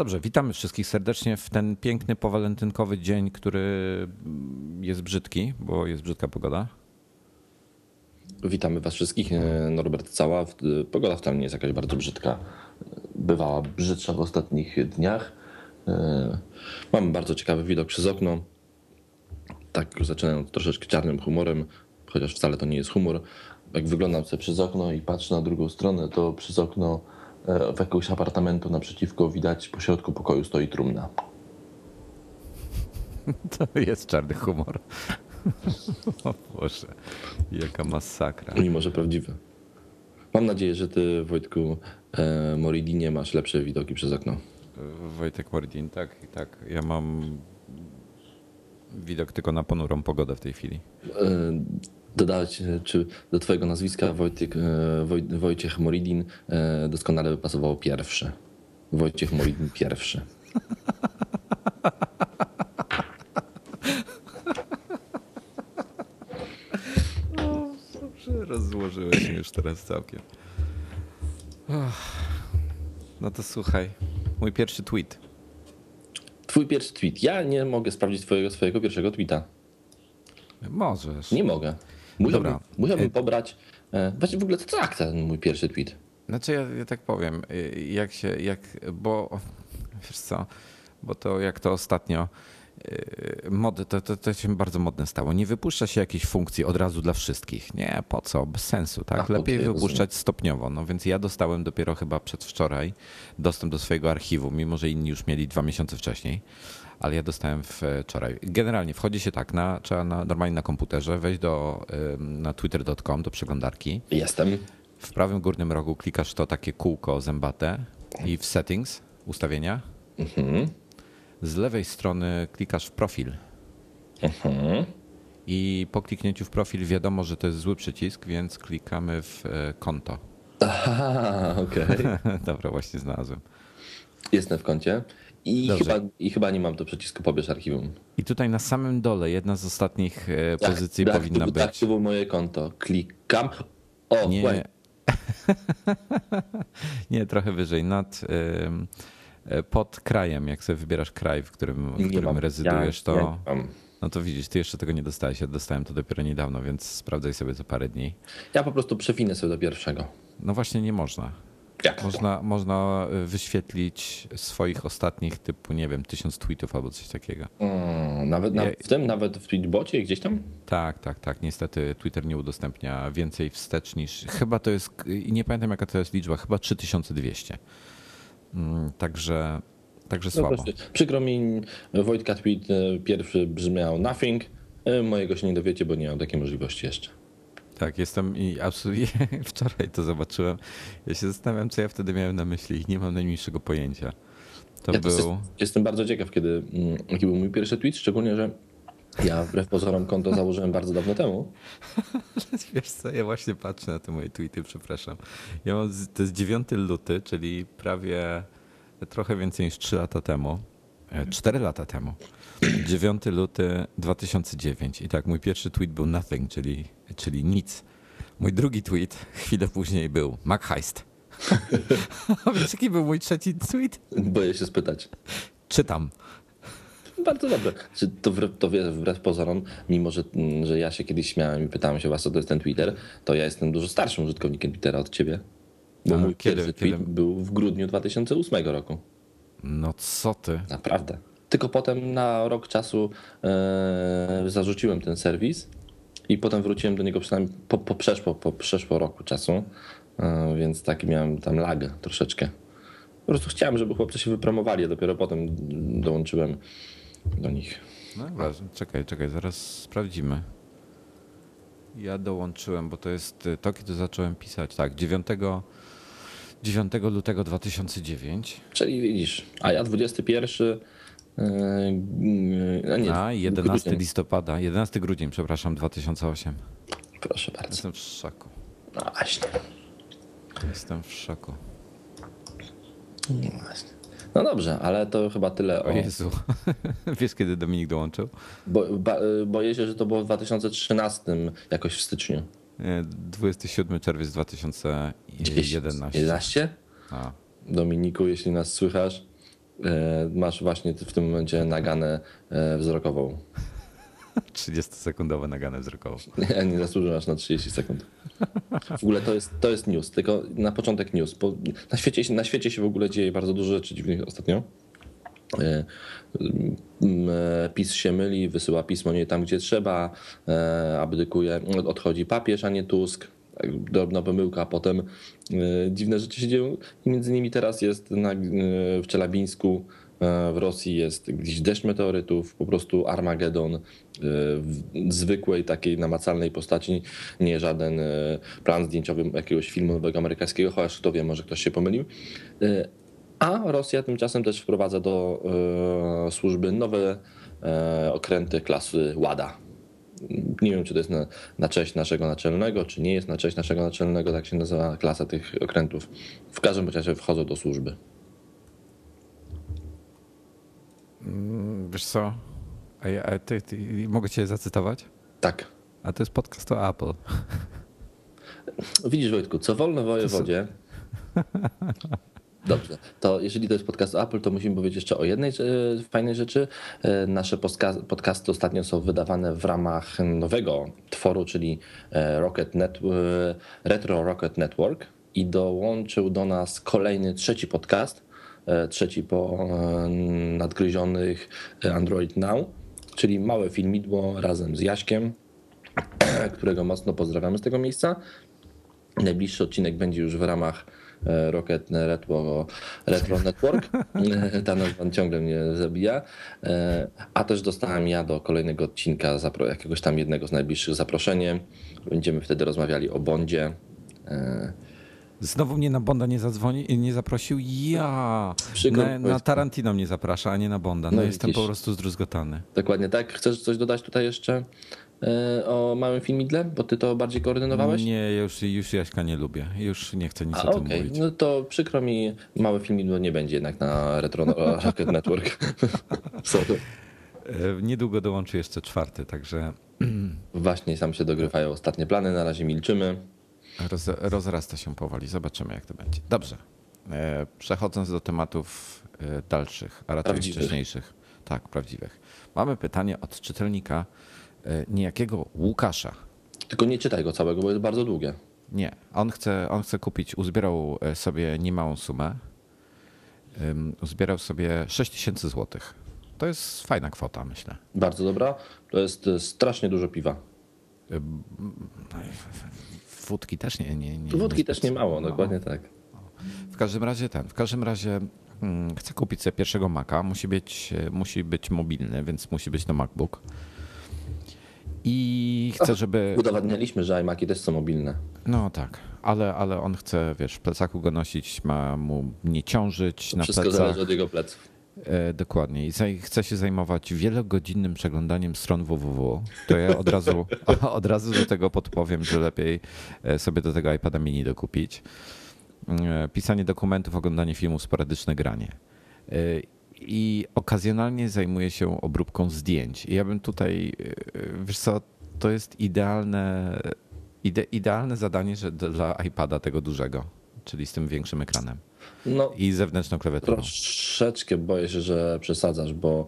Dobrze, witamy wszystkich serdecznie w ten piękny powalentynkowy dzień, który jest brzydki, bo jest brzydka pogoda. Witamy Was wszystkich. E, Norbert Cała. Pogoda wcale nie jest jakaś bardzo brzydka. Bywała brzydsza w ostatnich dniach. E, Mamy bardzo ciekawy widok przez okno. Tak zaczynając troszeczkę czarnym humorem, chociaż wcale to nie jest humor. Jak wyglądam sobie przez okno i patrzę na drugą stronę, to przez okno e, w jakiegoś apartamentu naprzeciwko widać po środku pokoju stoi trumna. To jest czarny humor. O Boże, jaka masakra. Mimo, że prawdziwe. Mam nadzieję, że ty, Wojtku e, Moridinie, masz lepsze widoki przez okno. Wojtek Mordin, tak, tak. Ja mam widok tylko na ponurą pogodę w tej chwili. E, Dodać, e, czy do twojego nazwiska Wojtek, e, Woj, Wojciech Moridin e, doskonale by pasowało pierwszy. Wojciech Moridin pierwszy. Dobrze, rozłożyłeś mnie już teraz całkiem. No to słuchaj, mój pierwszy tweet. Twój pierwszy tweet. Ja nie mogę sprawdzić twojego swojego pierwszego tweeta. Możesz. Nie mogę. Musiałbym, Dobra. musiałbym E- pobrać. e, Właśnie w ogóle to tak ten mój pierwszy tweet. Znaczy ja, ja tak powiem, y, jak się, jak, bo wiesz co, bo to jak to ostatnio, y, mody, to, to, to się bardzo modne stało. Nie wypuszcza się jakiejś funkcji od razu dla wszystkich. Nie, po co? Bez sensu, tak? Ach, Lepiej okej, wypuszczać stopniowo. No więc ja dostałem dopiero chyba przedwczoraj dostęp do swojego archiwum, mimo że inni już mieli dwa miesiące wcześniej. Ale ja dostałem wczoraj. Generalnie wchodzi się tak, na, trzeba na, normalnie na komputerze wejść do, na twitter.com do przeglądarki. Jestem. W prawym górnym rogu klikasz to takie kółko zębate i w settings, ustawienia. Z lewej strony klikasz w profil. I po kliknięciu w profil wiadomo, że to jest zły przycisk, więc klikamy w e, konto. Aha, okej. Dobra, właśnie znalazłem. Jestem w koncie. I Dobrze. chyba, I chyba nie mam to przycisku pobierz archiwum. I tutaj na samym dole jedna z ostatnich e, pozycji Tak, powinna tak, być. Tak, było moje konto. Klikam. O, Nie, właśnie. nie, trochę wyżej, nad, e, pod krajem, jak sobie wybierasz kraj, w którym, w którym rezydujesz, Ja- to... ja. No to widzisz, ty jeszcze tego nie dostałeś. Ja dostałem to dopiero niedawno, więc sprawdzaj sobie to parę dni. Ja po prostu przewinę sobie do pierwszego. No właśnie nie można. Jak to? Można, można y, wyświetlić swoich ostatnich typu, nie wiem, tysiąc tweetów albo coś takiego. Nawet na, w tym, nawet w tweetbocie gdzieś tam? Tak, tak, tak. Niestety Twitter nie udostępnia więcej wstecz niż. Chyba to jest. i Nie pamiętam jaka to jest liczba, chyba 3200. Mm, Także, także No słabo. proszę. Przykro mi, Wojtka tweet e, pierwszy brzmiał nothing. E, Mojego się nie dowiecie, bo nie mam takiej możliwości jeszcze. Tak, jestem i absolutnie wczoraj to zobaczyłem. Ja się zastanawiam, co ja wtedy miałem na myśli i nie mam najmniejszego pojęcia. To Ja był. jest, jestem bardzo ciekaw, kiedy, mm, jaki był mój pierwszy tweet, szczególnie, że ja wbrew pozorom konto założyłem bardzo dawno temu. Wiesz co, ja właśnie patrzę na te moje tweety, przepraszam. Ja mam, to jest 9 luty, czyli prawie trochę więcej niż 3 lata temu. 4 lata temu. 9 luty 2009. I tak, mój pierwszy tweet był nothing, czyli, czyli nic. Mój drugi tweet chwilę później był Mac Heist. A wiesz, jaki był mój trzeci tweet? Boję się spytać. Czytam. Bardzo dobrze. Czy to, wbrew, to wbrew pozorom, mimo że, mm, że ja się kiedyś śmiałem i pytałem się was, co to jest ten Twitter, to ja jestem dużo starszym użytkownikiem Twittera od ciebie. Bo A mój kiedy- pierwszy kiedy- tweet był w grudniu 2008 roku. No co ty? Naprawdę. Tylko potem na rok czasu e, zarzuciłem ten serwis i potem wróciłem do niego przynajmniej po, po, przeszło, po przeszło roku czasu, e, więc taki miałem tam lag troszeczkę. Po prostu chciałem, żeby chłopcy się wypromowali, a dopiero potem dołączyłem do nich. No dobra, czekaj, czekaj, zaraz sprawdzimy. Ja dołączyłem, bo to jest y, to, kiedy zacząłem pisać. Tak, 9, 9 lutego 2009. Czyli widzisz, a ja 21. e, a nie, A 11 grudzień. listopada, 11 grudzień, przepraszam, 2008. Proszę bardzo. Jestem w szoku. No właśnie. Jestem w szoku. No właśnie. No dobrze, ale to chyba tyle O o. Jezu. Wiesz, kiedy Dominik dołączył? Bo, ba, boję się, że to było w 2013 jakoś w styczniu. Nie, 27 czerwiec 2011. 11? A, Dominiku, jeśli nas słychasz, masz właśnie w tym momencie naganę e, wzrokową. 30-sekundowe naganę wzrokową. Nie, nie zasłużyłaś na 30 sekund. W ogóle to jest, to jest news, tylko na początek news. Bo na, świecie, na świecie się w ogóle dzieje bardzo dużo rzeczy dziwnych ostatnio. E, PiS się myli, wysyła pismo nie tam, gdzie trzeba, abdykuje, odchodzi papież, a nie Tusk. Drobna pomyłka, a potem dziwne rzeczy się dzieją. I między innymi teraz jest na, w Czelabińsku w Rosji jest gdzieś deszcz meteorytów, po prostu Armagedon w zwykłej, takiej namacalnej postaci, nie żaden plan zdjęciowy jakiegoś filmu nowego amerykańskiego, chociaż kto wie, może ktoś się pomylił. A Rosja tymczasem też wprowadza do służby nowe okręty klasy Łada. Nie wiem, czy to jest na, na cześć naszego naczelnego, czy nie jest na cześć naszego naczelnego, tak się nazywa klasa tych okrętów. W każdym razie wchodzą do służby. Mm, wiesz co? A ja, a ty, ty, mogę cię zacytować? Tak. A to jest podcast o Apple. Widzisz Wojtku, co wolno wojewodzie. Dobrze, to jeżeli to jest podcast Apple, to musimy powiedzieć jeszcze o jednej e, fajnej rzeczy. E, nasze podcasty ostatnio są wydawane w ramach nowego tworu, czyli e, Rocket Net, Retro Rocket Network i dołączył do nas kolejny, trzeci podcast, trzeci po nadgryzionych Android Now, czyli małe filmidło razem z Jaśkiem, którego mocno pozdrawiamy z tego miejsca. Najbliższy odcinek będzie już w ramach Rocket Retro, Retro Network. Ta nazwa ciągle mnie zabija. E, a też dostałem ja do kolejnego odcinka jakiegoś tam jednego z najbliższych zaproszenie. Będziemy wtedy rozmawiali o Bondzie. E, Znowu mnie na Bonda nie zadzwoni i nie zaprosił. Ja! Na, na, Tarantino mnie zaprasza, a nie na Bonda. No, no jestem po prostu zdruzgotany. Dokładnie tak. Chcesz coś dodać tutaj jeszcze? E, o małym filmidle, bo ty to bardziej koordynowałeś? Nie, już, już Jaśka nie lubię. Już nie chcę nic A, o tym okay. mówić. No to przykro mi, małe filmidło nie będzie jednak na Retro Rocket Network. Sorry. E, niedługo dołączy jeszcze czwarty, także... Właśnie sam się dogrywają ostatnie plany, na razie milczymy. Roz, rozrasta się powoli, zobaczymy jak to będzie. Dobrze, e, przechodząc do tematów dalszych, a raczej wcześniejszych. Tak, prawdziwych. Mamy pytanie od czytelnika E, niejakiego Łukasza. Tylko nie czytaj go całego, bo jest bardzo długie. Nie, on chce, on chce kupić, uzbierał e, sobie niemałą sumę. Uzbierał sobie 6 tysięcy złotych. To jest fajna kwota, myślę. Bardzo dobra. To jest e, strasznie dużo piwa. Wódki też nie. nie, nie Wódki też nie mało, no. dokładnie tak. W każdym razie ten, w każdym razie hmm, chcę kupić sobie pierwszego Maca. Musi być, musi być mobilny, więc musi być to MacBook. I chce, żeby. Udowadnialiśmy, że iMaki też są mobilne. No tak, ale, ale on chce, wiesz, w plecaku go nosić, ma mu nie ciążyć to na wszystko plecach. zależy od jego pleców. E, dokładnie. I chce się zajmować wielogodzinnym przeglądaniem stron www. To ja od razu, od razu do tego podpowiem, że lepiej e, sobie do tego iPada mini dokupić. E, pisanie dokumentów, oglądanie filmów, sporadyczne granie i okazjonalnie zajmuję się obróbką zdjęć. I ja bym tutaj, e, wiesz co, to jest idealne, ide, idealne zadanie że dla iPada tego dużego, czyli z tym większym ekranem. No, I zewnętrzną klawiaturą. Troszeczkę boję się, że przesadzasz, bo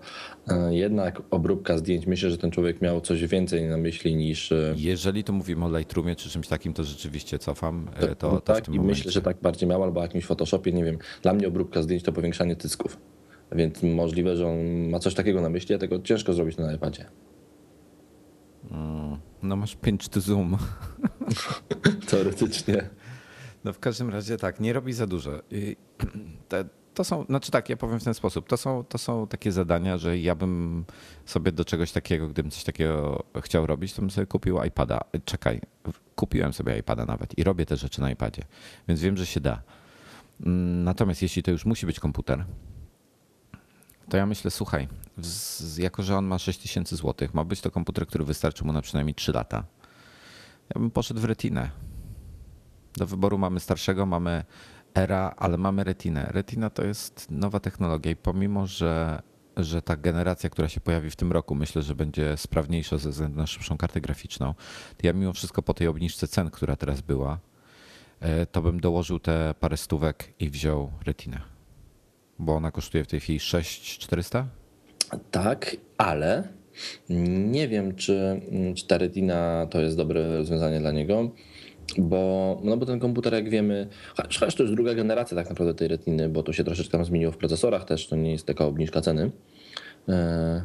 e, jednak obróbka zdjęć, myślę, że ten człowiek miał coś więcej na myśli niż. E, Jeżeli tu mówimy o Lightroomie czy czymś takim, to rzeczywiście cofam. To, to, to tak, i momencie. myślę, że tak bardziej miał, albo jakimś Photoshopie, nie wiem. Dla mnie obróbka zdjęć to powiększanie tysków. Więc możliwe, że on ma coś takiego na myśli, a tego ciężko zrobić na iPadzie. Mm, no masz pinch to zoom. Teoretycznie. No w każdym razie tak, nie robi za dużo. Te, to są, znaczy tak, ja powiem w ten sposób. To są, to są takie zadania, że ja bym sobie do czegoś takiego, gdybym coś takiego chciał robić, to bym sobie kupił iPada. Czekaj, kupiłem sobie iPada nawet i robię te rzeczy na iPadzie, więc wiem, że się da. Mm, natomiast jeśli to już musi być komputer, to ja myślę, słuchaj, z, jako że on ma 6000 zł, ma być to komputer, który wystarczy mu na przynajmniej 3 lata. Ja bym poszedł w retinę. Do wyboru mamy starszego, mamy Era, ale mamy retinę. Retina to jest nowa technologia i pomimo, że, że ta generacja, która się pojawi w tym roku, myślę, że będzie sprawniejsza ze względu na szybszą kartę graficzną, to ja mimo wszystko po tej obniżce cen, która teraz była, e, to bym dołożył te parę stówek i wziął retinę. Bo ona kosztuje w tej chwili 6400? Tak, ale nie wiem, czy, czy ta Retina to jest dobre rozwiązanie dla niego, bo, no bo ten komputer, jak wiemy, chociaż to już druga generacja tak naprawdę tej Retiny, bo to się troszeczkę tam zmieniło w procesorach też, to nie jest taka obniżka ceny. E,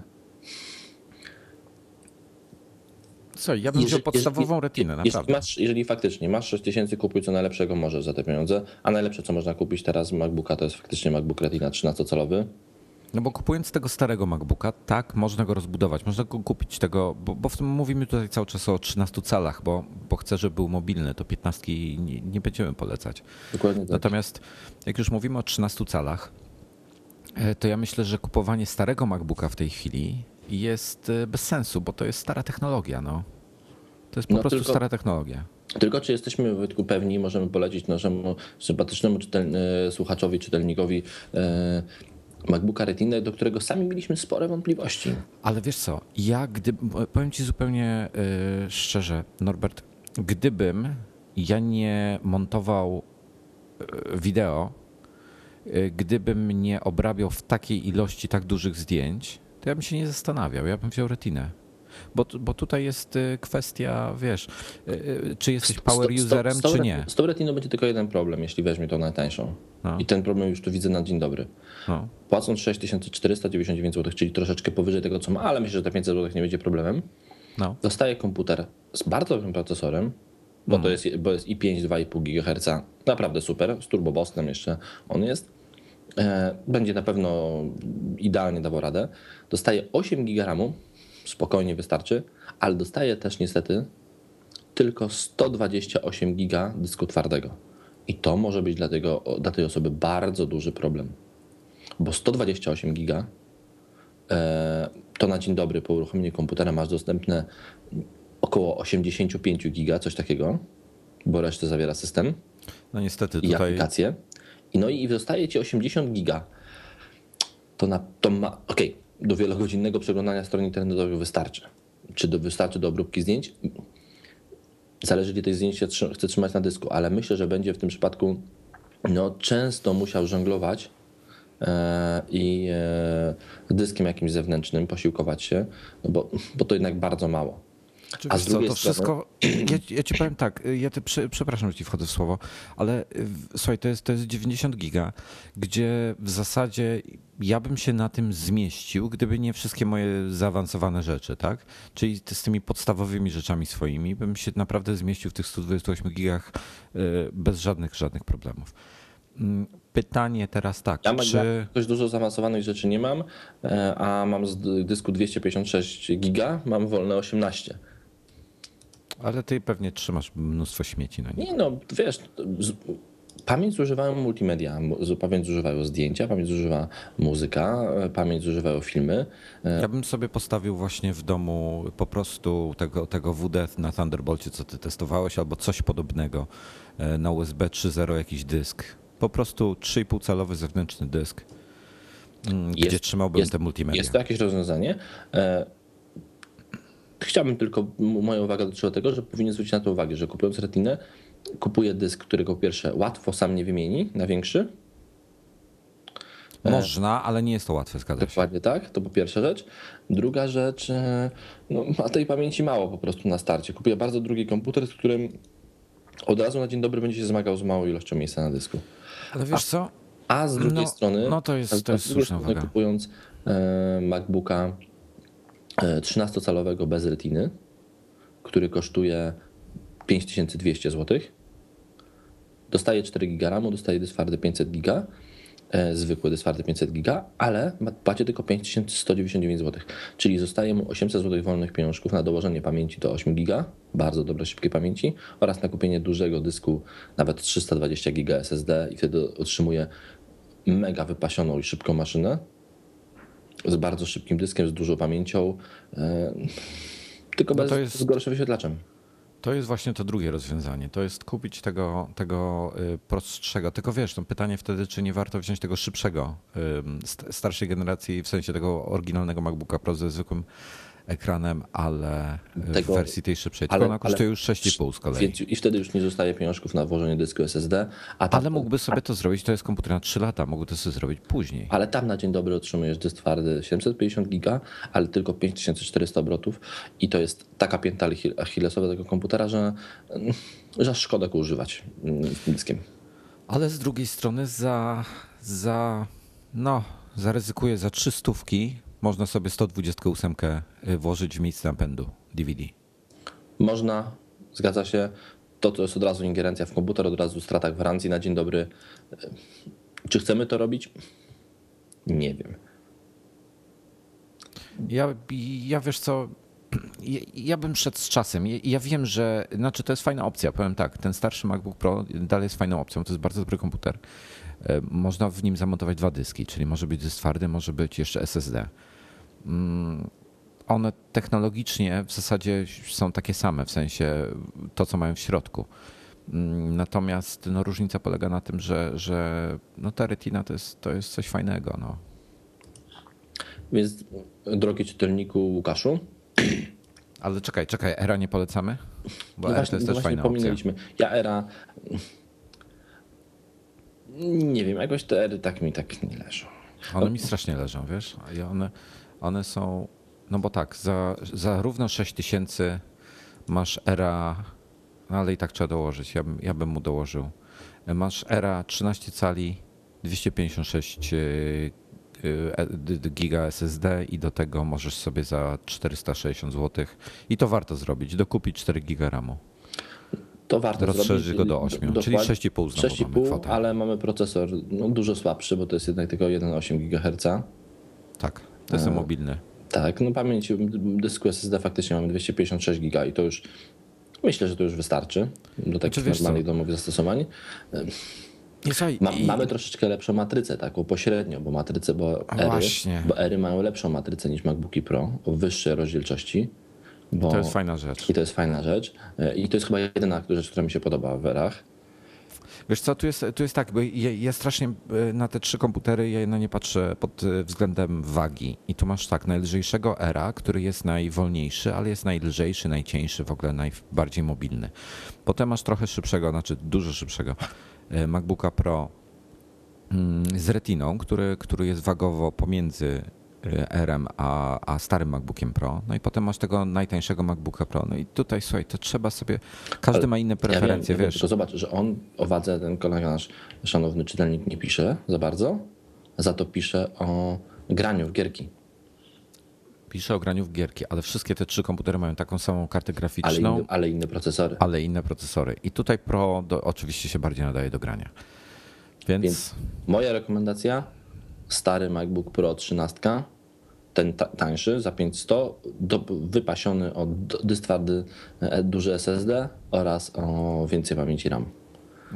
Co, ja bym wziął podstawową retinę, naprawdę. Jeśli, masz, jeżeli faktycznie masz 6000, kupuj co najlepszego możesz za te pieniądze, a najlepsze co można kupić teraz z MacBooka to jest faktycznie MacBook Retina 13-calowy. No bo kupując tego starego MacBooka, tak, można go rozbudować, można go kupić tego, bo, bo w tym mówimy tutaj cały czas o 13 calach, bo, bo chcę, żeby był mobilny, to 15 nie, nie będziemy polecać. Dokładnie tak. Natomiast jak już mówimy o 13 calach, e, to ja myślę, że kupowanie starego MacBooka w tej chwili jest e, bez sensu, bo to jest stara technologia. No. To jest po no prostu tylko, stara technologia. Tylko czy jesteśmy Wojtku, pewni, możemy polecić naszemu sympatycznemu czytel, e, słuchaczowi, czytelnikowi e, MacBooka Retina, do którego sami mieliśmy spore wątpliwości. Ale wiesz co, ja gdy, powiem ci zupełnie e, szczerze, Norbert, gdybym ja nie montował wideo, gdybym nie obrabiał w takiej ilości tak dużych zdjęć, to ja bym się nie zastanawiał. Ja bym wziął retinę. Bo, bo tutaj jest y, kwestia, wiesz, y, y, czy jesteś power userem, sto, sto, sto, czy nie. Z tą retiną będzie tylko jeden problem, jeśli weźmie to najtańszą. No. I ten problem już tu widzę na dzień dobry. No. Płacąc 6499 zł, czyli troszeczkę powyżej tego, co ma, ale myślę, że te 500 zł nie będzie problemem, no. dostaje komputer z bardzo dobrym procesorem, bo to jest, bo jest i5 2,5 GHz, naprawdę super, z turbobostem jeszcze on jest. E, będzie na pewno idealnie dawał radę. Dostaje 8 GB RAMu, spokojnie wystarczy, ale dostaje też niestety tylko 128 giga dysku twardego. I to może być dla, tego, dla tej osoby bardzo duży problem, bo 128 giga e, to na dzień dobry po uruchomieniu komputera masz dostępne około 85 giga, coś takiego, bo resztę zawiera system. No niestety tutaj... I aplikacje. No i zostaje ci 80 giga. To, na, to ma... Okej, okay do wielogodzinnego przeglądania stron internetowych wystarczy. Czy do, wystarczy do obróbki zdjęć? Zależy, ile tych zdjęć chce trzymać na dysku, ale myślę, że będzie w tym przypadku no, często musiał żonglować e, i e, dyskiem jakimś zewnętrznym posiłkować się, no bo, bo to jednak bardzo mało. A z co, to wszystko. Ja, ja, ci powiem tak, ja ty, przepraszam, że ci wchodzę w słowo, ale słuchaj, to jest, to jest 90 giga, gdzie w zasadzie ja bym się na tym zmieścił, gdyby nie wszystkie moje zaawansowane rzeczy, tak? Czyli z tymi podstawowymi rzeczami swoimi, bym się naprawdę zmieścił w tych 128 gigach e, bez żadnych, żadnych problemów. Mm, pytanie teraz tak. Ja, czy... dość dużo zaawansowanych rzeczy nie mam, e, a mam z dysku 256 giga, mam wolne 18. Ale ty pewnie trzymasz mnóstwo śmieci na nim. Nie no, wiesz, pamięć zużywają multimedia, pamięć zużywają zdjęcia, pamięć zużywa muzyka, pamięć zużywają filmy. E, ja bym sobie postawił właśnie w domu po prostu tego, tego WD na Thunderbolcie, co ty testowałeś, albo coś podobnego e, na USB 3.0 jakiś dysk. Po prostu 3,5 calowy zewnętrzny dysk, mm, jest, gdzie trzymałbym jest, te multimedia. Jest to jakieś rozwiązanie. Chciałbym tylko, moja uwaga dotyczyła tego, że powinien zwrócić na to uwagę, że kupując retinę, kupuje dysk, którego pierwsze łatwo sam nie wymieni na większy. E, Można, ale nie jest to łatwe, zgadza. Dokładnie tak, to po pierwsza rzecz. Druga rzecz, e, no, ma tej pamięci mało po prostu na starcie. Kupuje bardzo drugi komputer, z którym od razu na dzień dobry będzie się zmagał z małą ilością miejsca na dysku. Ale wiesz co? A z drugiej no, strony, no to jest, to jest słuszna uwaga. kupując e, MacBooka 13-calowego bez retiny, który kosztuje 5200 zł. Dostaje 4 GB RAMu, dostaje dysk twardy 500 GB, e, zwykły dysk twardy 500 GB, ale płaci tylko 5199 zł. Czyli zostaje mu 800 zł wolnych pieniążków na dołożenie pamięci do 8 GB, bardzo dobre, szybkiej pamięci oraz na kupienie dużego dysku, nawet 320 GB SSD i wtedy otrzymuje mega wypasioną i szybką maszynę z bardzo szybkim dyskiem, z dużą pamięcią, e, tylko no bez, jest, z gorszym wyświetlaczem. To jest właśnie to drugie rozwiązanie. To jest kupić tego, tego y, prostszego. Tylko wiesz, no pytanie wtedy, czy nie warto wziąć tego szybszego, starszej generacji, w sensie tego oryginalnego MacBooka Pro ze zwykłym ekranem, ale Tego- w wersji tej szybszej. Tylko ale- ona kosztuje ale- już 6,5 z kolei. Więc, I wtedy już nie zostaje pieniążków na włożenie dysku SSD, a tam, Ale mógłby sobie to zrobić, to jest komputer na 3 lata, mógłby to sobie zrobić później. ale tam na dzień dobry otrzymujesz dysk twardy 750 giga, ale tylko 5400 obrotów i to jest taka pięta achil- achillesowa tego komputera, że, mm, że szkoda go używać mm, z tym dyskiem. Ale z drugiej strony za, za no, zaryzykuję za 3 stówki można sobie 128 włożyć w miejsce napędu DVD. Można, zgadza się, to, to jest od razu ingerencja w komputer, od razu strata gwarancji na dzień dobry. Czy chcemy to robić? Nie wiem. Ja, ja wiesz co, ja, ja bym szedł z czasem. Ja, ja wiem, że, znaczy to jest fajna opcja, powiem tak, ten starszy MacBook Pro dalej jest fajną opcją, to jest bardzo dobry komputer. E, Można w nim zamontować dwa dyski, czyli może być dysk twardy, może być jeszcze SSD. Mm, One technologicznie w zasadzie są takie same, w sensie to, co mają w środku. Mm, Natomiast no, różnica polega na tym, że, że no, ta retina to jest, to jest coś fajnego. No. Więc, drogi czytelniku Łukaszu, Ale czekaj, czekaj, Era nie polecamy? Bo no Era właśnie, to jest no też właśnie fajna opcja. pominęliśmy. Ja era. Nie wiem, jakoś te ery tak mi tak nie leżą. One mi strasznie leżą, wiesz? I one, one są, no bo tak, za, za równo 6 tysięcy masz Era, no ale i tak trzeba dołożyć, ja bym, ja bym mu dołożył. Masz Era 13 cali, 256 e, e, d- d- giga SSD i do tego możesz sobie za 460 zł i to warto zrobić, dokupić 4 giga RAMu. To warto Rozszerzyć zrobić. go do 8, czyli Dokładnie. 6,5 znowu mamy 6,5, kwotę. ale mamy procesor no, dużo słabszy, bo to jest jednak tylko 1,8 GHz. Tak, to jest mobilny. Tak, no pamięć dysku SSD faktycznie mamy 256 giga i to już myślę, że to już wystarczy do takich co? normalnych domowych zastosowań. Nie, słuchaj, Ma, i- Mamy troszeczkę lepszą matrycę, taką pośrednio, bo matryce, bo ery, bo ery mają lepszą matrycę niż MacBooki Pro o wyższej rozdzielczości. Bo, to jest fajna rzecz. I to jest fajna rzecz. E, I to jest chyba jedyna rzecz, która mi się podoba w erach. Wiesz co, tu jest, tu jest tak, bo ja, ja strasznie e, na te trzy komputery, ja na nie patrzę pod e, względem wagi. I tu masz tak, najlżejszego Era, który jest najwolniejszy, ale jest najlżejszy, najcieńszy, w ogóle najbardziej mobilny. Potem masz trochę szybszego, znaczy dużo szybszego e, MacBooka Pro mm, z retiną, który, który jest wagowo pomiędzy e, R-em a, a starym MacBookiem Pro. No i potem masz tego najtańszego MacBooka Pro. No i tutaj słuchaj, to trzeba sobie, każdy Ale ma inne Ja wiem, preferencje, ja wiem, wiesz. Tylko zobacz, że on o wadze, ten kolega nasz szanowny czytelnik nie pisze za bardzo, za to pisze o graniu w gierki. Pisze o graniu w gierki, ale wszystkie te trzy komputery mają taką samą kartę Ale, graficzną, inny, ale inne procesory. ale inne procesory. I tutaj Pro do, oczywiście się bardziej nadaje do grania. Więc, Więc moja rekomendacja, stary MacBook Pro 13, ten ta, tańszy za 500, do, wypasiony o d- dysk twardy e, duży SSD oraz o więcej pamięci RAM.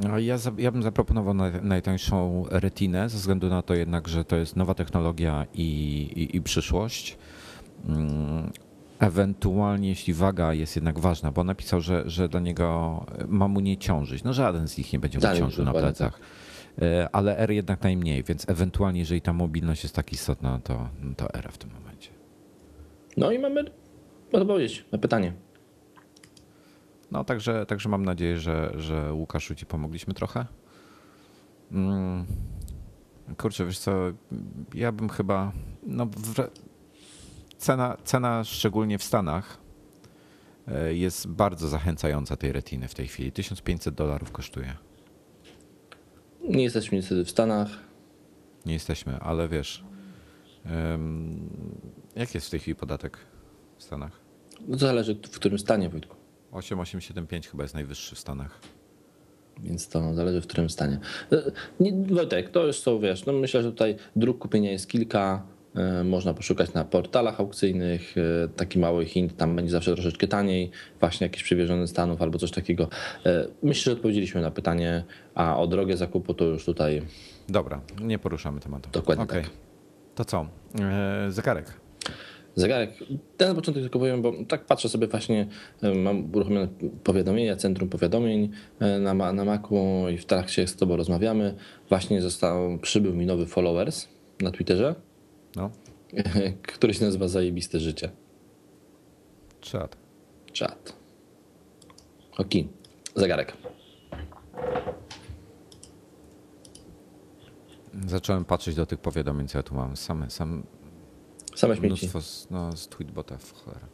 no, ja, ja bym zaproponował naj, najtańszą retinę, ze względu na to jednak, że to jest nowa technologia i, i, i przyszłość. Mm, Ewentualnie, jeśli waga jest jednak ważna, bo napisał, że, że dla niego ma mu nie ciążyć. No żaden z nich nie będzie mu ciążył na plecach. E, Ale R jednak najmniej, więc ewentualnie, jeżeli ta mobilność jest tak istotna, to, to R w tym momencie. No i mamy odpowiedź na pytanie. No także, także mam nadzieję, że, że Łukaszu ci pomogliśmy trochę. Mm, kurczę, wiesz co, ja bym chyba, no cena, cena szczególnie w Stanach e, jest bardzo zachęcająca tej retiny w tej chwili. 1500 dolarów kosztuje. Nie jesteśmy niestety w Stanach. Nie jesteśmy, ale wiesz, em, jaki jest w tej chwili podatek w Stanach? No to zależy w którym stanie, Wojtku. 8875 chyba jest najwyższy w Stanach. Więc to zależy w którym stanie. E, Nie, Wojtek, to już są, wiesz, no myślę, że tutaj dróg kupienia jest kilka. E, Można poszukać na portalach aukcyjnych. e, Taki mały hint, tam będzie zawsze troszeczkę taniej, właśnie jakieś przywiezione z Stanów albo coś takiego. E, Myślę, że odpowiedzieliśmy na pytanie, a o drogę zakupu to już tutaj Dobra, nie poruszamy tematu. Dokładnie Okej. tak. To co? Zegarek. Zegarek. Ten na początek tylko powiem, bo tak patrzę sobie właśnie, mam uruchomione powiadomienia, centrum powiadomień na, na Macu i w trakcie z tobą rozmawiamy. Właśnie został, przybył mi nowy followers na Twitterze, No. który się nazywa Zajebiste Życie. Lata. Czat. Ok. Zegarek. Zacząłem patrzeć do tych powiadomień, co ja tu mam. Same, sam Same śmieci. mnóstwo z, no, z tweetbota w cholera.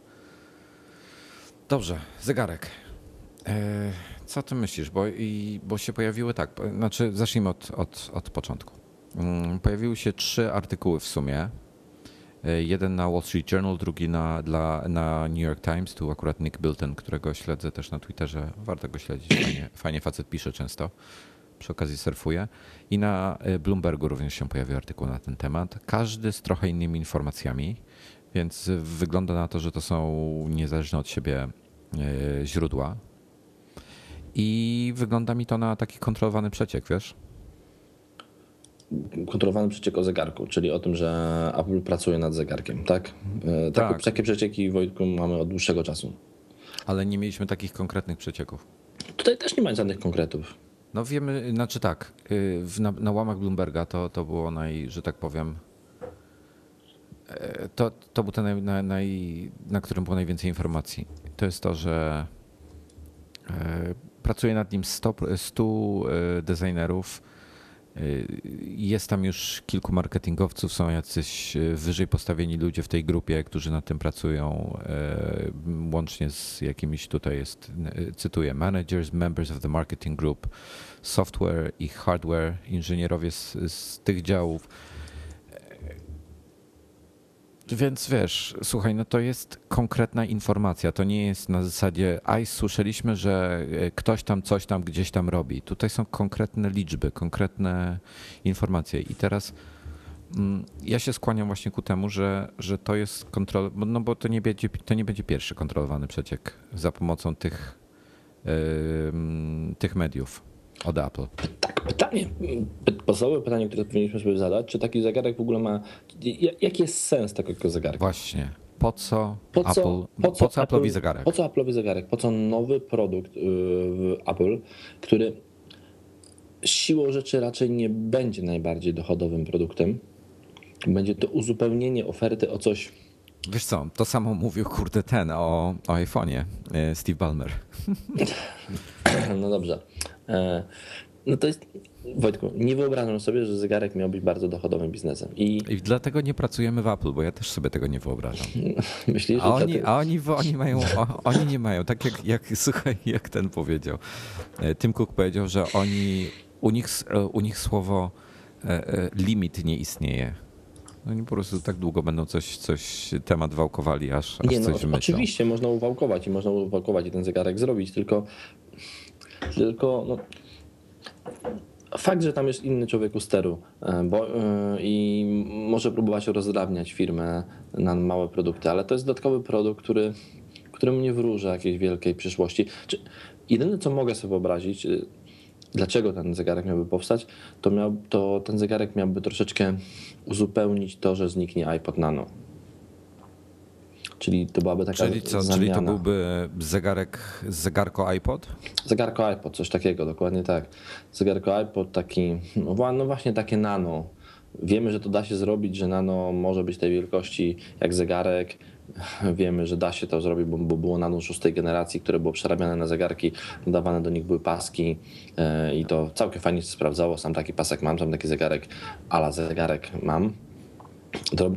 Dobrze, zegarek. E, co ty myślisz? Bo, i, bo się pojawiły tak, znaczy zacznijmy od, od, od początku. Mm, Pojawiły się trzy artykuły w sumie. E, Jeden na Wall Street Journal, drugi na, dla, na New York Times. Tu akurat Nick Bilton, którego śledzę też na Twitterze. Warto go śledzić. Fajnie, fajnie facet pisze często. Przy okazji surfuje. I na e, Bloombergu również się pojawił artykuł na ten temat. Każdy z trochę innymi informacjami, więc wygląda na to, że to są niezależne od siebie e, źródła. I wygląda mi to na taki kontrolowany przeciek, wiesz? Kontrolowany przeciek o zegarku, czyli o tym, że Apple pracuje nad zegarkiem, tak? E, Tak. Takie, takie przecieki, Wojtku, mamy od dłuższego czasu. Ale nie mieliśmy takich konkretnych przecieków. Tutaj też nie ma żadnych konkretów. No wiemy, znaczy tak, y, na, na łamach Bloomberga to, to było naj, że tak powiem, e, to, to był ten, naj, naj, naj, na którym było najwięcej informacji. To jest to, że e, pracuje nad nim 100, 100 e, designerów, jest tam już kilku marketingowców, są jacyś e, wyżej postawieni ludzie w tej grupie, którzy nad tym pracują, e, łącznie z jakimiś tutaj jest, e, cytuję, managers, members of the marketing group, software i hardware, inżynierowie z, z tych działów. Więc wiesz, słuchaj, no to jest konkretna informacja. To nie jest na zasadzie, aj, słyszeliśmy, że e, ktoś tam coś tam gdzieś tam robi. Tutaj są konkretne liczby, konkretne informacje. I teraz mm, ja się skłaniam właśnie ku temu, że, że to jest kontrol, no bo to nie, będzie, to nie będzie pierwszy kontrolowany przeciek za pomocą tych, ym, tych mediów od Apple. Tak, pytanie, py- podstawowe pytanie, które powinniśmy sobie zadać, czy taki zegarek w ogóle ma, ja- jaki jest sens takiego zegarka? Właśnie. Po co, Po co, Apple, po co, Apple'owi zegarek? Po co Apple'owi zegarek? Po co nowy produkt yy, w Apple, który siłą rzeczy raczej nie będzie najbardziej dochodowym produktem. Będzie to uzupełnienie oferty o coś. Wiesz co, to samo mówił kurde ten o, o iPhone'ie, e, Steve Ballmer. No dobrze. E, No to jest. Wojtku, nie wyobrażam sobie, że zegarek miał być bardzo dochodowym biznesem. I I dlatego nie pracujemy w Apple, bo ja też sobie tego nie wyobrażam. myślisz, że A oni, a oni, oni mają, o, oni nie mają, tak jak, jak, słuchaj, jak ten powiedział. E, Tim Cook powiedział, że oni, u nich, e, u nich słowo limit nie istnieje. Oni po prostu tak długo będą coś, coś temat wałkowali, aż, aż Nie, no, coś wymyślą. oczywiście można uwałkować i można uwałkować i ten zegarek zrobić, tylko, tylko no, fakt, że tam jest inny człowiek u steru e, bo, e, i może próbować rozdrabniać firmę na małe produkty, ale to jest dodatkowy produkt, który, którym nie wróżę jakiejś wielkiej przyszłości. Czy, jedyne, co mogę sobie wyobrazić, e, dlaczego ten zegarek miałby powstać, to, miał, to ten zegarek miałby troszeczkę uzupełnić to, że zniknie iPod Nano. Czyli to byłaby taka Czyli co, zamiana. czyli to byłby zegarek, zegarko iPod? Zegarko iPod, coś takiego, dokładnie tak. Zegarko iPod taki, no no właśnie takie nano. Wiemy, że to da się zrobić, że nano może być tej wielkości jak zegarek. Wiemy, że da się to zrobić, bo, było nano szóstej generacji, które było przerabiane na zegarki, dodawane do nich były paski e, i to całkiem fajnie się sprawdzało. Sam taki pasek mam, sam taki zegarek, ala zegarek mam.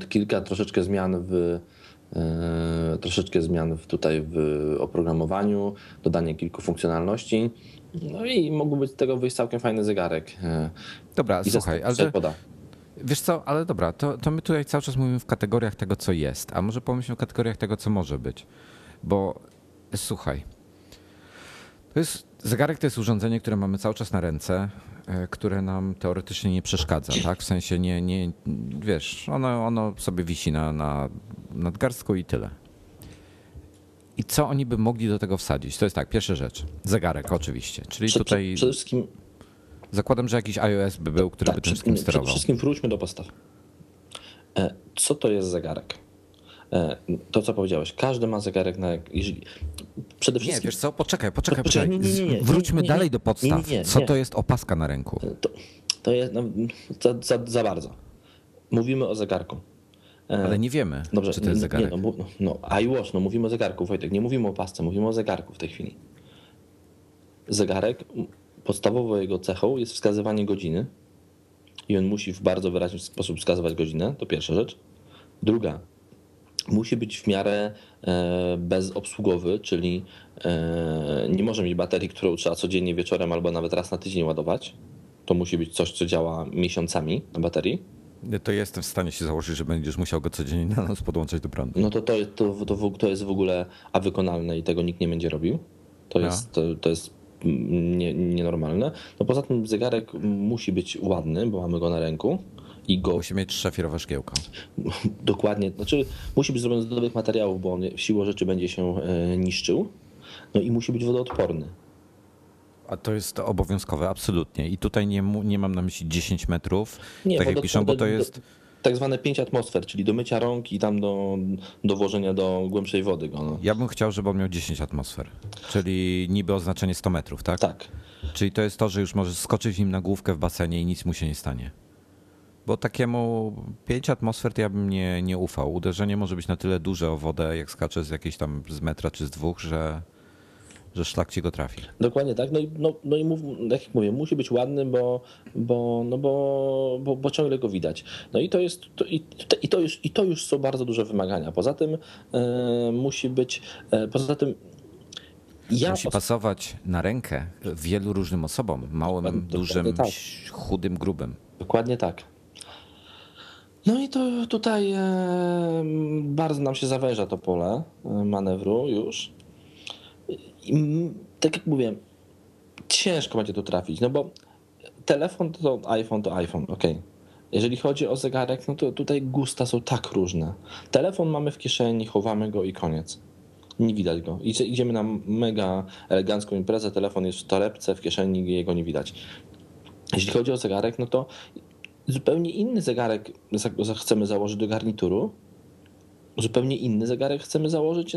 Kilka troszeczkę zmian w troszeczkę zmian tutaj w oprogramowaniu, dodanie kilku funkcjonalności. No i mógłby z tego wyjść całkiem fajny zegarek. e, Dobra, I słuchaj, ale poda. wiesz co, ale dobra, to, to my tutaj cały czas mówimy w kategoriach tego, co jest, a może pomyślmy w kategoriach tego, co może być. Bo słuchaj, to jest, zegarek to jest urządzenie, które mamy cały czas na ręce, e, które nam teoretycznie nie przeszkadza, tak? W sensie nie, nie wiesz, ono, ono sobie wisi na, na nadgarstku i tyle. I co oni by mogli do tego wsadzić? To jest tak, pierwsza rzecz. Zegarek oczywiście. Czyli Przed, tutaj przede wszystkim, zakładam, że jakiś iOS by był, który by tym przed, wszystkim przede sterował. wszystkim wróćmy do podstaw. E, Co to jest zegarek? E, To, co powiedziałeś, każdy ma zegarek na. Przede Nie, wszystkim. wiesz co, poczekaj, poczekaj, Poczekaj, nie, nie, nie, Wróćmy nie, nie, dalej nie, do podstaw. nie, nie, Co nie. to jest opaska na ręku? To, to jest no, za, za, za bardzo. Mówimy o zegarku. Ale nie wiemy, Dobrze, czy to jest nie, zegarek. Nie, no, no, no, iWatch, no mówimy o zegarku, Wojtek, nie mówimy o pasce, mówimy o zegarku w tej chwili. Zegarek, podstawową jego cechą jest wskazywanie godziny i on musi w bardzo wyraźny sposób wskazywać godzinę, to pierwsza rzecz. Druga, musi być w miarę e, bezobsługowy, czyli e, nie może mieć baterii, którą trzeba codziennie wieczorem albo nawet raz na tydzień ładować. To musi być coś, co działa miesiącami na baterii. To jestem w stanie się założyć, że będziesz musiał go codziennie na noc podłączać do prądu. No to to, jest- to, to, w- to jest w ogóle a wykonalne i tego nikt nie będzie robił. To jest, to, to jest nie, nienormalne. No poza tym zegarek musi być ładny, bo mamy go na ręku i go Musi mieć szafirowe szkiełko. dokładnie, znaczy musi być zrobiony z dobrych materiałów, bo on siłą rzeczy będzie się e, niszczył. No i musi być wodoodporny. A to jest obowiązkowe, absolutnie. I tutaj nie, nie mam na myśli 10 metrów, tak jak piszą, bo to jest... Tak zwane 5 atmosfer, czyli do mycia rąk i tam do, do włożenia do głębszej wody go. No. Ja bym chciał, żeby on miał 10 atmosfer, czyli niby oznaczenie 100 metrów, tak? Tak. Czyli to jest to, że już możesz skoczyć nim na główkę w basenie i nic mu się nie stanie. Bo takiemu 5 atmosfer to ja bym nie, nie ufał. Uderzenie może być na tyle duże o wodę, jak skacze z jakiejś tam z metra czy z dwóch, że, że szlak ci go trafi. Dokładnie tak. No i, no, no i mów, tak jak mówię, musi być ładny, bo, bo, no bo, bo, bo ciągle go widać. No i to jest to, i, i, to już, i to już są bardzo duże wymagania. Poza tym e, musi być, e, poza tym ja Musi pasować na rękę wielu różnym osobom. Małym, Dokładnie dużym, tak. chudym, grubym. Dokładnie tak. No i to tutaj e, bardzo nam się zawęża to pole e, manewru już. I, tak jak mówię, ciężko będzie tu trafić, no bo telefon to iPhone to iPhone, ok. Jeżeli chodzi o zegarek, no to tutaj gusta są tak różne. Telefon mamy w kieszeni, chowamy go i koniec. Nie widać go. Idzie- Idziemy na mega elegancką imprezę, telefon jest w torebce, w kieszeni jego nie widać. Jeśli chodzi o zegarek, no to zupełnie inny zegarek chcemy założyć do garnituru. Zupełnie inny zegarek chcemy założyć,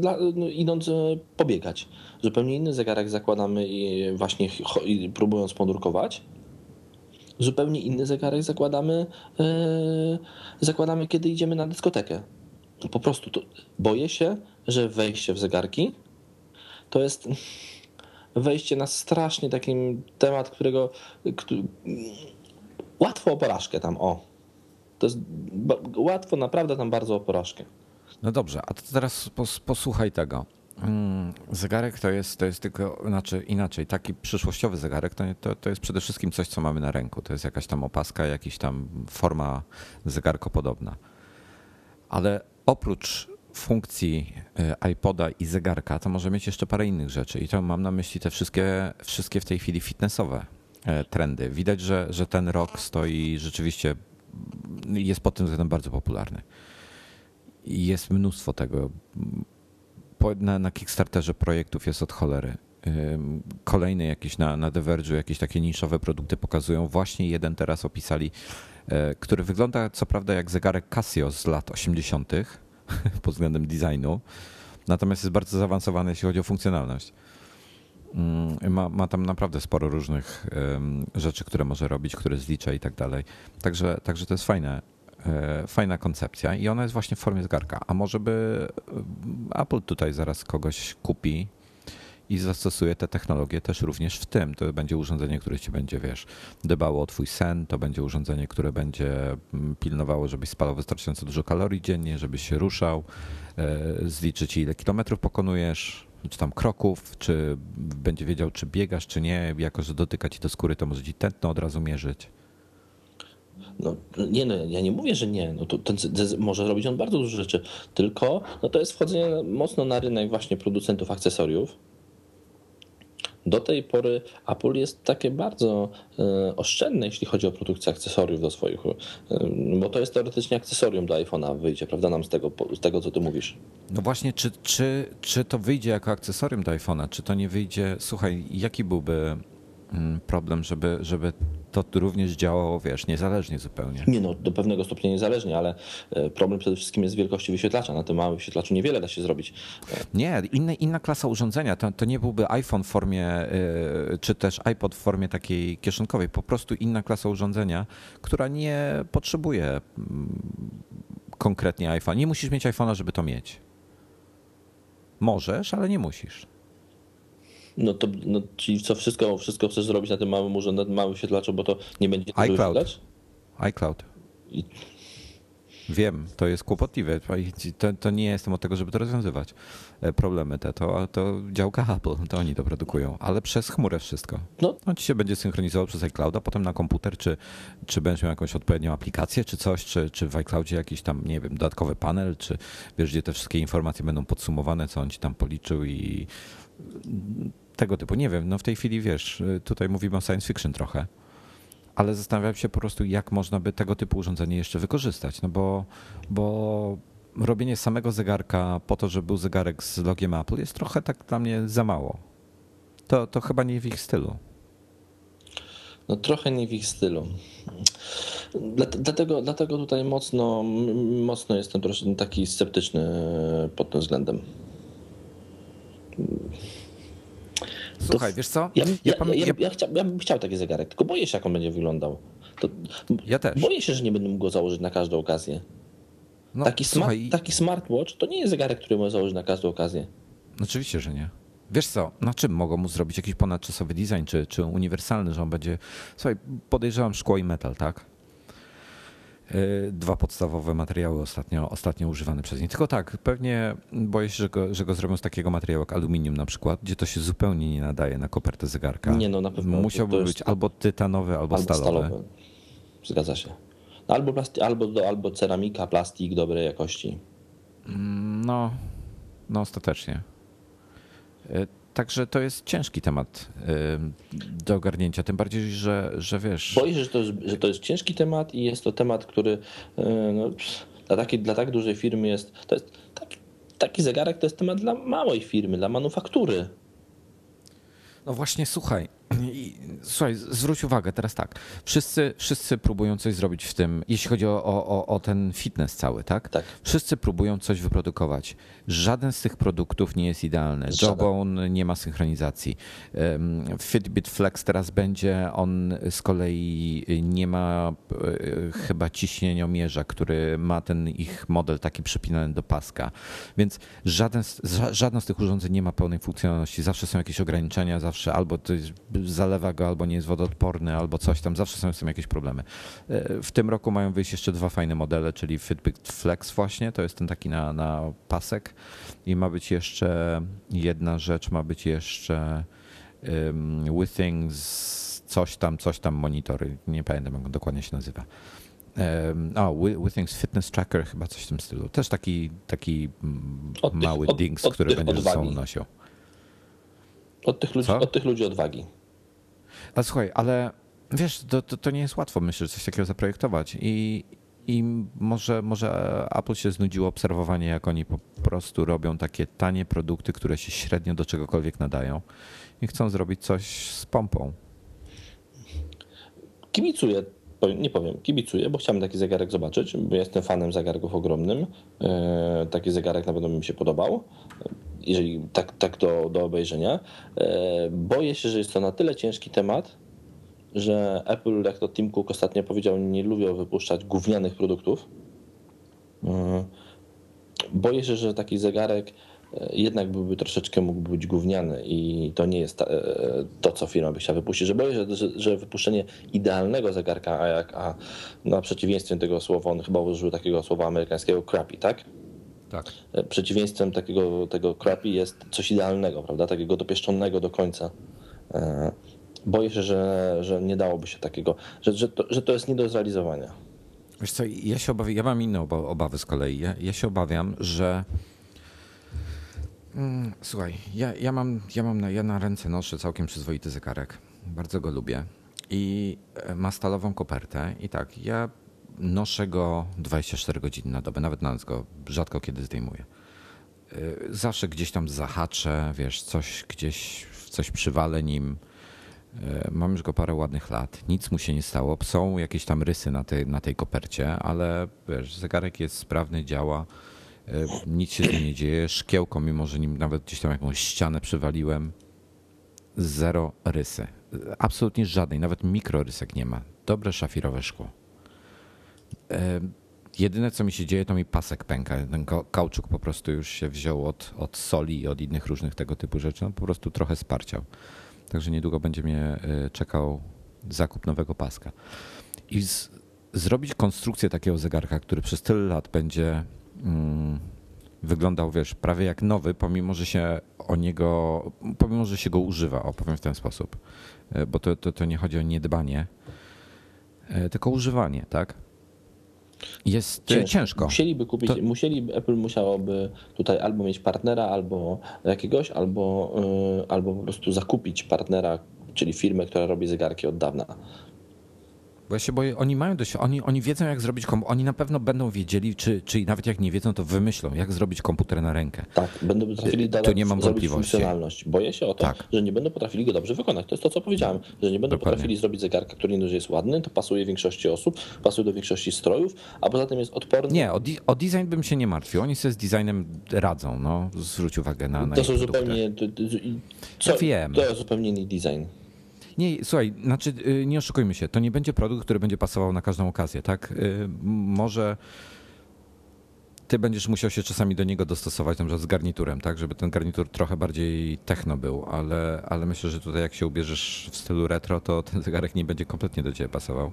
dla, no, idąc e, pobiegać. Zupełnie inny zegarek zakładamy i właśnie próbując podrukować. Zupełnie inny zegarek zakładamy, e, zakładamy, kiedy idziemy na dyskotekę. Po prostu to, boję się, że wejście w zegarki to jest wejście na strasznie takim temat, którego któ- łatwo o porażkę tam, o. To jest łatwo naprawdę tam bardzo o porażkę. No dobrze, a to teraz pos, posłuchaj tego. Mm, Zegarek to jest, to jest tylko, znaczy inaczej, taki przyszłościowy zegarek to, to, to jest przede wszystkim coś, co mamy na ręku. To jest jakaś tam opaska, jakaś tam forma zegarkopodobna. Ale oprócz funkcji y, iPoda i zegarka, to może mieć jeszcze parę innych rzeczy. I to mam na myśli te wszystkie, wszystkie w tej chwili fitnessowe e, trendy. Widać, że, że ten rok stoi rzeczywiście, jest pod tym względem bardzo popularny. Jest mnóstwo tego. Na, na Kickstarterze projektów jest od cholery. Ym, Kolejne jakieś na, na Diverge'u, jakieś takie niszowe produkty pokazują. Właśnie jeden teraz opisali, e, który wygląda co prawda jak zegarek Casio z lat 80. pod względem designu, natomiast jest bardzo zaawansowany, jeśli chodzi o funkcjonalność. Mm, Ma, ma tam naprawdę sporo różnych rzeczy, które może robić, które zlicza i tak dalej. Także, także to jest fajne, e, fajna koncepcja i ona jest właśnie w formie zegarka. A może by e, Apple tutaj zaraz kogoś kupi i zastosuje te technologie też również w tym. To będzie urządzenie, które ci będzie, wiesz, dbało o twój sen, to będzie urządzenie, które będzie mm, pilnowało, żebyś spalał wystarczająco dużo kalorii dziennie, żebyś się ruszał, e, zliczy ci ile kilometrów pokonujesz, czy tam kroków, czy będzie wiedział, czy biegasz, czy nie. Jako, że dotyka ci do skóry, to może ci tętno od razu mierzyć. No, nie, no, ja nie mówię, że nie. No, to, ten, może robić on bardzo dużo rzeczy, tylko no, to jest wchodzenie mocno na rynek właśnie producentów akcesoriów. Do tej pory Apple jest takie bardzo e, oszczędne, jeśli chodzi o produkcję akcesoriów do swoich, e, bo to jest teoretycznie akcesorium do iPhone'a wyjdzie, prawda, nam z tego, z tego co ty mówisz. No właśnie, czy, czy, czy to wyjdzie jako akcesorium do iPhone'a, czy to nie wyjdzie? Słuchaj, jaki byłby problem, żeby, żeby to również działało, wiesz, niezależnie zupełnie? Nie no, do pewnego stopnia niezależnie, ale e, problem przede wszystkim jest wielkości wyświetlacza. Na tym małym wyświetlaczu niewiele da się zrobić. Nie, inna, inna klasa urządzenia. To, to nie byłby iPhone w formie, y, czy też iPod w formie takiej kieszonkowej. Po prostu inna klasa urządzenia, która nie potrzebuje mm, konkretnie iPhone. Nie musisz mieć iPhone'a, żeby to mieć. Możesz, ale nie musisz. No to, no, czyli co, wszystko, wszystko chcesz zrobić na tym małym urządzeniu, na tym małym wyświetlaczu, bo to nie będzie iCloud. iCloud. I, Wiem, to jest kłopotliwe. To, to nie jestem od tego, żeby to rozwiązywać. E, Problemy te, to, to działka Apple, to oni to produkują, ale przez chmurę wszystko. No. On ci się będzie synchronizował przez iClouda, potem na komputer, czy, czy będziesz miał jakąś odpowiednią aplikację, czy coś, czy, czy w iCloudzie jakiś tam, nie wiem, dodatkowy panel, czy wiesz, gdzie te wszystkie informacje będą podsumowane, co on ci tam policzył i tego typu. Nie wiem, no w tej chwili wiesz, tutaj mówimy o science fiction trochę ale zastanawiam się po prostu, jak można by tego typu urządzenie jeszcze wykorzystać. No bo, bo robienie samego zegarka po to, żeby był zegarek z logiem Apple jest trochę tak dla mnie za mało. To, to chyba nie w ich stylu. No trochę nie w ich stylu. Dlatego, dlatego tutaj mocno, mocno jestem taki sceptyczny pod tym względem. Słuchaj, wiesz co? Ja, ja, ja, ja, chcia, ja bym chciał taki zegarek, tylko boję się, jak on będzie wyglądał. To, ja też. Boję się, że nie będę mógł go założyć na każdą okazję. No, taki, słuchaj, smart, taki smartwatch to nie jest zegarek, który można założyć na każdą okazję. Oczywiście, że nie. Wiesz co, na czym mogą mu zrobić jakiś ponadczasowy design, czy, czy uniwersalny, że on będzie. Słuchaj, podejrzewam szkło i metal, tak? Y, dwa podstawowe materiały ostatnio, ostatnio używane przez nich. Tylko tak, pewnie boję się, że go, że go zrobią z takiego materiału jak aluminium na przykład, gdzie to się zupełnie nie nadaje na kopertę zegarka. Nie no, na pewno. Musiałby być albo tytanowy, albo, albo stalowy. stalowy. Zgadza się. No, albo, plasty, albo, albo ceramika, plastik dobrej jakości. Mm, no, no ostatecznie. Także to jest ciężki temat do ogarnięcia, tym bardziej, że, że wiesz. Boję się, że to, jest, że to jest ciężki temat i jest to temat, który y, no, dla, takiej, dla tak dużej firmy jest. To jest taki, taki zegarek to jest temat dla małej firmy, dla manufaktury. No właśnie, słuchaj, słuchaj, zwróć uwagę teraz tak. Wszyscy, wszyscy próbują coś zrobić w tym, jeśli chodzi o, o, o ten fitness cały, tak? Tak. Wszyscy próbują coś wyprodukować. Żaden z tych produktów nie jest idealny. Jawbone nie ma synchronizacji. Fitbit Flex teraz będzie, on z kolei nie ma e, chyba ciśnieniomierza, który ma ten ich model taki przypinany do paska. Więc żaden, żadne z tych urządzeń nie ma pełnej funkcjonalności. Zawsze są jakieś ograniczenia, zawsze albo to zalewa go, albo nie jest wodoodporny, albo coś tam. Zawsze są z tym jakieś problemy. E, w tym roku mają wyjść jeszcze dwa fajne modele, czyli Fitbit Flex właśnie, to jest ten taki na, na pasek i ma być jeszcze jedna rzecz, ma być jeszcze um, Withings coś tam, coś tam monitory, nie pamiętam jak on dokładnie się nazywa. Um, o, Withings Fitness Tracker, chyba coś w tym stylu. Też taki, taki od mały tych, dings, od, który będzie ze sobą nosił. Od tych, ludzi, od tych ludzi odwagi. A słuchaj, ale wiesz, to, to, to, nie jest łatwo, myślę, coś takiego zaprojektować. I, i może, może Apple się znudziło obserwowanie, jak oni po prostu robią takie tanie produkty, które się średnio do czegokolwiek nadają i chcą zrobić coś z pompą. Kibicuję, nie powiem, kibicuję, bo chciałem taki zegarek zobaczyć, bo jestem fanem zegarków ogromnym. E, taki zegarek na pewno mi się podobał jeżeli tak, tak do, do obejrzenia. E, boję się, że jest to na tyle ciężki temat, że Apple, jak to Tim Cook ostatnio powiedział, nie lubią wypuszczać gównianych produktów. E, boję się, że taki zegarek e, jednak byłby troszeczkę mógł być gówniany i to nie jest to, co firma by chciała wypuścić. Że boję się, że, że wypuszczenie idealnego zegarka, a, jak, a na przeciwieństwie tego słowa, on chyba użył takiego słowa amerykańskiego crappy, tak? Tak. E, przeciwieństwem takiego tego crappy jest coś idealnego, prawda? Takiego dopieszczonego do końca. E, boję się, że, że nie dałoby się takiego, że, że, to, że to jest nie do zrealizowania. Wiesz co, ja się obawiam, ja mam inne obawy z kolei. Ja, ja się obawiam, że mm, Słuchaj, ja, ja, mam, ja mam na, ja na ręce noszę całkiem przyzwoity zegarek. Bardzo go lubię. I e, ma stalową kopertę. I tak, ja noszę go 24 godziny na dobę, nawet na go rzadko kiedy zdejmuję. Y, zawsze gdzieś tam zahaczę, wiesz, coś gdzieś, coś przywalę nim. Y, mam już go parę ładnych lat, nic mu się nie stało. Są jakieś tam rysy na tej, na tej kopercie, ale wiesz, zegarek jest sprawny, działa, y, nic się z nim nie dzieje. Szkiełko, mimo że nim nawet gdzieś tam jakąś ścianę przywaliłem, zero rysy. Absolutnie żadnej, nawet mikrorysek nie ma. Dobre szafirowe szkło. Jedyne, co mi się dzieje, to mi pasek pęka. Ten kauczuk po prostu już się wziął od, od soli i od innych różnych tego typu rzeczy. On po prostu trochę sparciał. Także niedługo będzie mnie y, czekał zakup nowego paska. I z, zrobić konstrukcję takiego zegarka, który przez tyle lat będzie mm, wyglądał, wiesz, prawie jak nowy, pomimo, że się o niego, pomimo, że się go używa, opowiem w ten sposób. Y, bo to, to, to nie chodzi o niedbanie, y, tylko używanie, tak? Jest ciężko. ciężko. Musieliby kupić, to... musieliby, Apple musiałoby tutaj albo mieć partnera, albo jakiegoś, albo, yy, albo po prostu zakupić partnera, czyli firmę, która robi zegarki od dawna. Bo ja się boję, oni mają dość, oni, oni wiedzą jak zrobić komputer, oni na pewno będą wiedzieli, czy, czy nawet jak nie wiedzą, to wymyślą, jak zrobić komputer na rękę. Tak, będą potrafili to nie mam zrobić funkcjonalność. Boję się o to, tak. że nie będą potrafili go dobrze wykonać. To jest to, co powiedziałem, że nie będą Dokładnie. potrafili zrobić zegarka, który nie dość jest ładny, to pasuje większości osób, pasuje do większości strojów, a poza tym jest odporny. Nie, o, o design bym się nie martwił. Oni sobie z designem radzą, no, zwróć uwagę na, na To są zupełnie, to, to, co, ja wiem. to jest zupełnie inny design. Nie, słuchaj, znaczy y, nie oszukujmy się, to nie będzie produkt, który będzie pasował na każdą okazję, tak? Y, może ty będziesz musiał się czasami do niego dostosować, na przykład z garniturem, tak, żeby ten garnitur trochę bardziej techno był, ale, ale myślę, że tutaj jak się ubierzesz w stylu retro, to ten zegarek nie będzie kompletnie do ciebie pasował.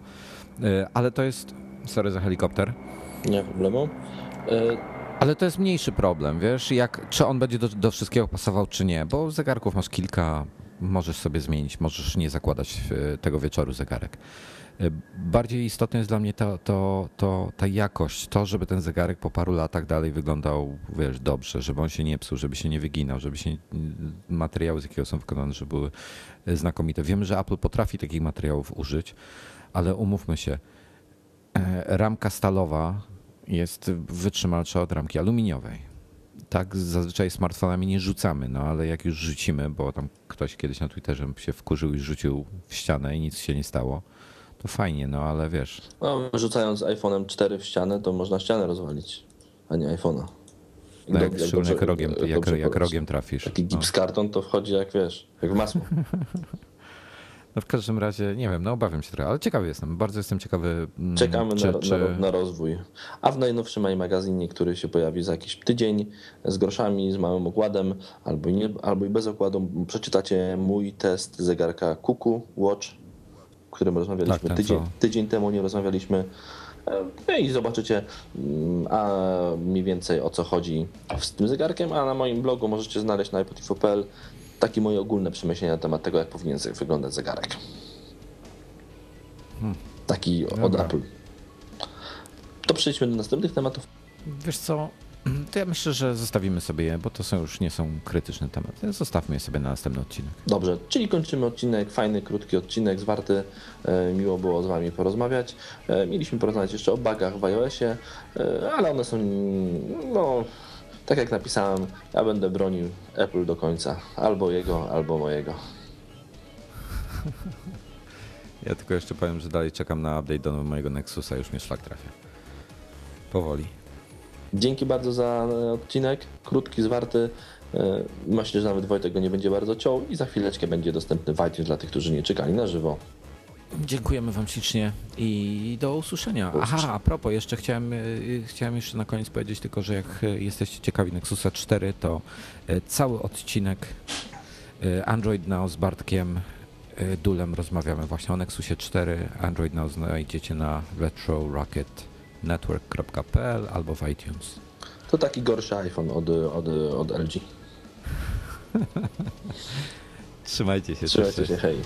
Y, ale to jest, sorry za helikopter. Nie problemu. Ale to jest mniejszy problem, wiesz, jak, czy on będzie do, do wszystkiego pasował, czy nie, bo zegarków masz kilka, możesz sobie zmienić, możesz nie zakładać e, tego wieczoru zegarek. E, bardziej istotne jest dla mnie to, to, to, ta jakość, to, żeby ten zegarek po paru latach dalej wyglądał wiesz, dobrze, żeby on się nie psuł, żeby się nie wyginał, żeby się materiały, z jakiego są wykonane, żeby były e, znakomite. Wiemy, że Apple potrafi takich materiałów użyć, ale umówmy się, ramka stalowa jest wytrzymalsza od ramki aluminiowej tak zazwyczaj smartfonami nie rzucamy, no ale jak już rzucimy, bo tam ktoś kiedyś na Twitterze się wkurzył i rzucił w ścianę i nic się nie stało, to fajnie, no ale wiesz. No, rzucając iPhone'em 4 w ścianę, to można ścianę rozwalić, a nie iPhone'a. No jak, jak, dobrze, jak, rogiem, jak, jak rogiem trafisz. Taki gips karton to wchodzi jak wiesz, jak w masło. No w każdym razie, nie wiem, no obawiam się trochę, ale ciekawy jestem, bardzo jestem ciekawy. Mm, Czekamy czy, na, czy... Na, na, rozwój. A w najnowszym magazynie, który się pojawi za jakiś tydzień z groszami, z małym okładem, albo, nie, albo i bez okładu, przeczytacie mój test zegarka Kuku Watch, o którym rozmawialiśmy tak, tydzień, tydzień temu, nie rozmawialiśmy. No i zobaczycie mm, a mniej więcej o co chodzi z tym zegarkiem, a na moim blogu możecie znaleźć na iPod.pl takie moje ogólne przemyślenia na temat tego, jak powinien wyglądać zegarek. Hmm. Taki Dobra. od Apple. To przejdźmy do następnych tematów. Wiesz co, to ja myślę, że zostawimy sobie je, bo to są już nie są krytyczne tematy. Zostawmy je sobie na następny odcinek. Dobrze, czyli kończymy odcinek. Fajny, krótki odcinek, zwarty. E, miło było z Wami porozmawiać. E, mieliśmy porozmawiać jeszcze o bugach w iOSie, e, ale one są no, tak jak napisałem, ja będę bronił Apple do końca. Albo jego, albo mojego. Ja tylko jeszcze powiem, że dalej czekam na update do mojego Nexusa, już mnie szlak trafia. Powoli. Dzięki bardzo za odcinek, krótki, zwarty. E, myślę, że nawet Wojtek go nie będzie bardzo ciął i za chwileczkę będzie dostępny w iTunes dla tych, którzy nie czekali na żywo. Dziękujemy Wam ślicznie i do usłyszenia. Aha, a propos, jeszcze chciałem, y, chciałem jeszcze na koniec powiedzieć tylko, że jak jesteście ciekawi Nexusa 4, to y, cały odcinek Android Now z Bartkiem Dulem rozmawiamy właśnie o Nexusie 4. Android Now znajdziecie na retrorocketnetwork.pl albo w iTunes. To taki gorszy iPhone od, od, od LG. Trzymajcie się. Trzymajcie się, hej.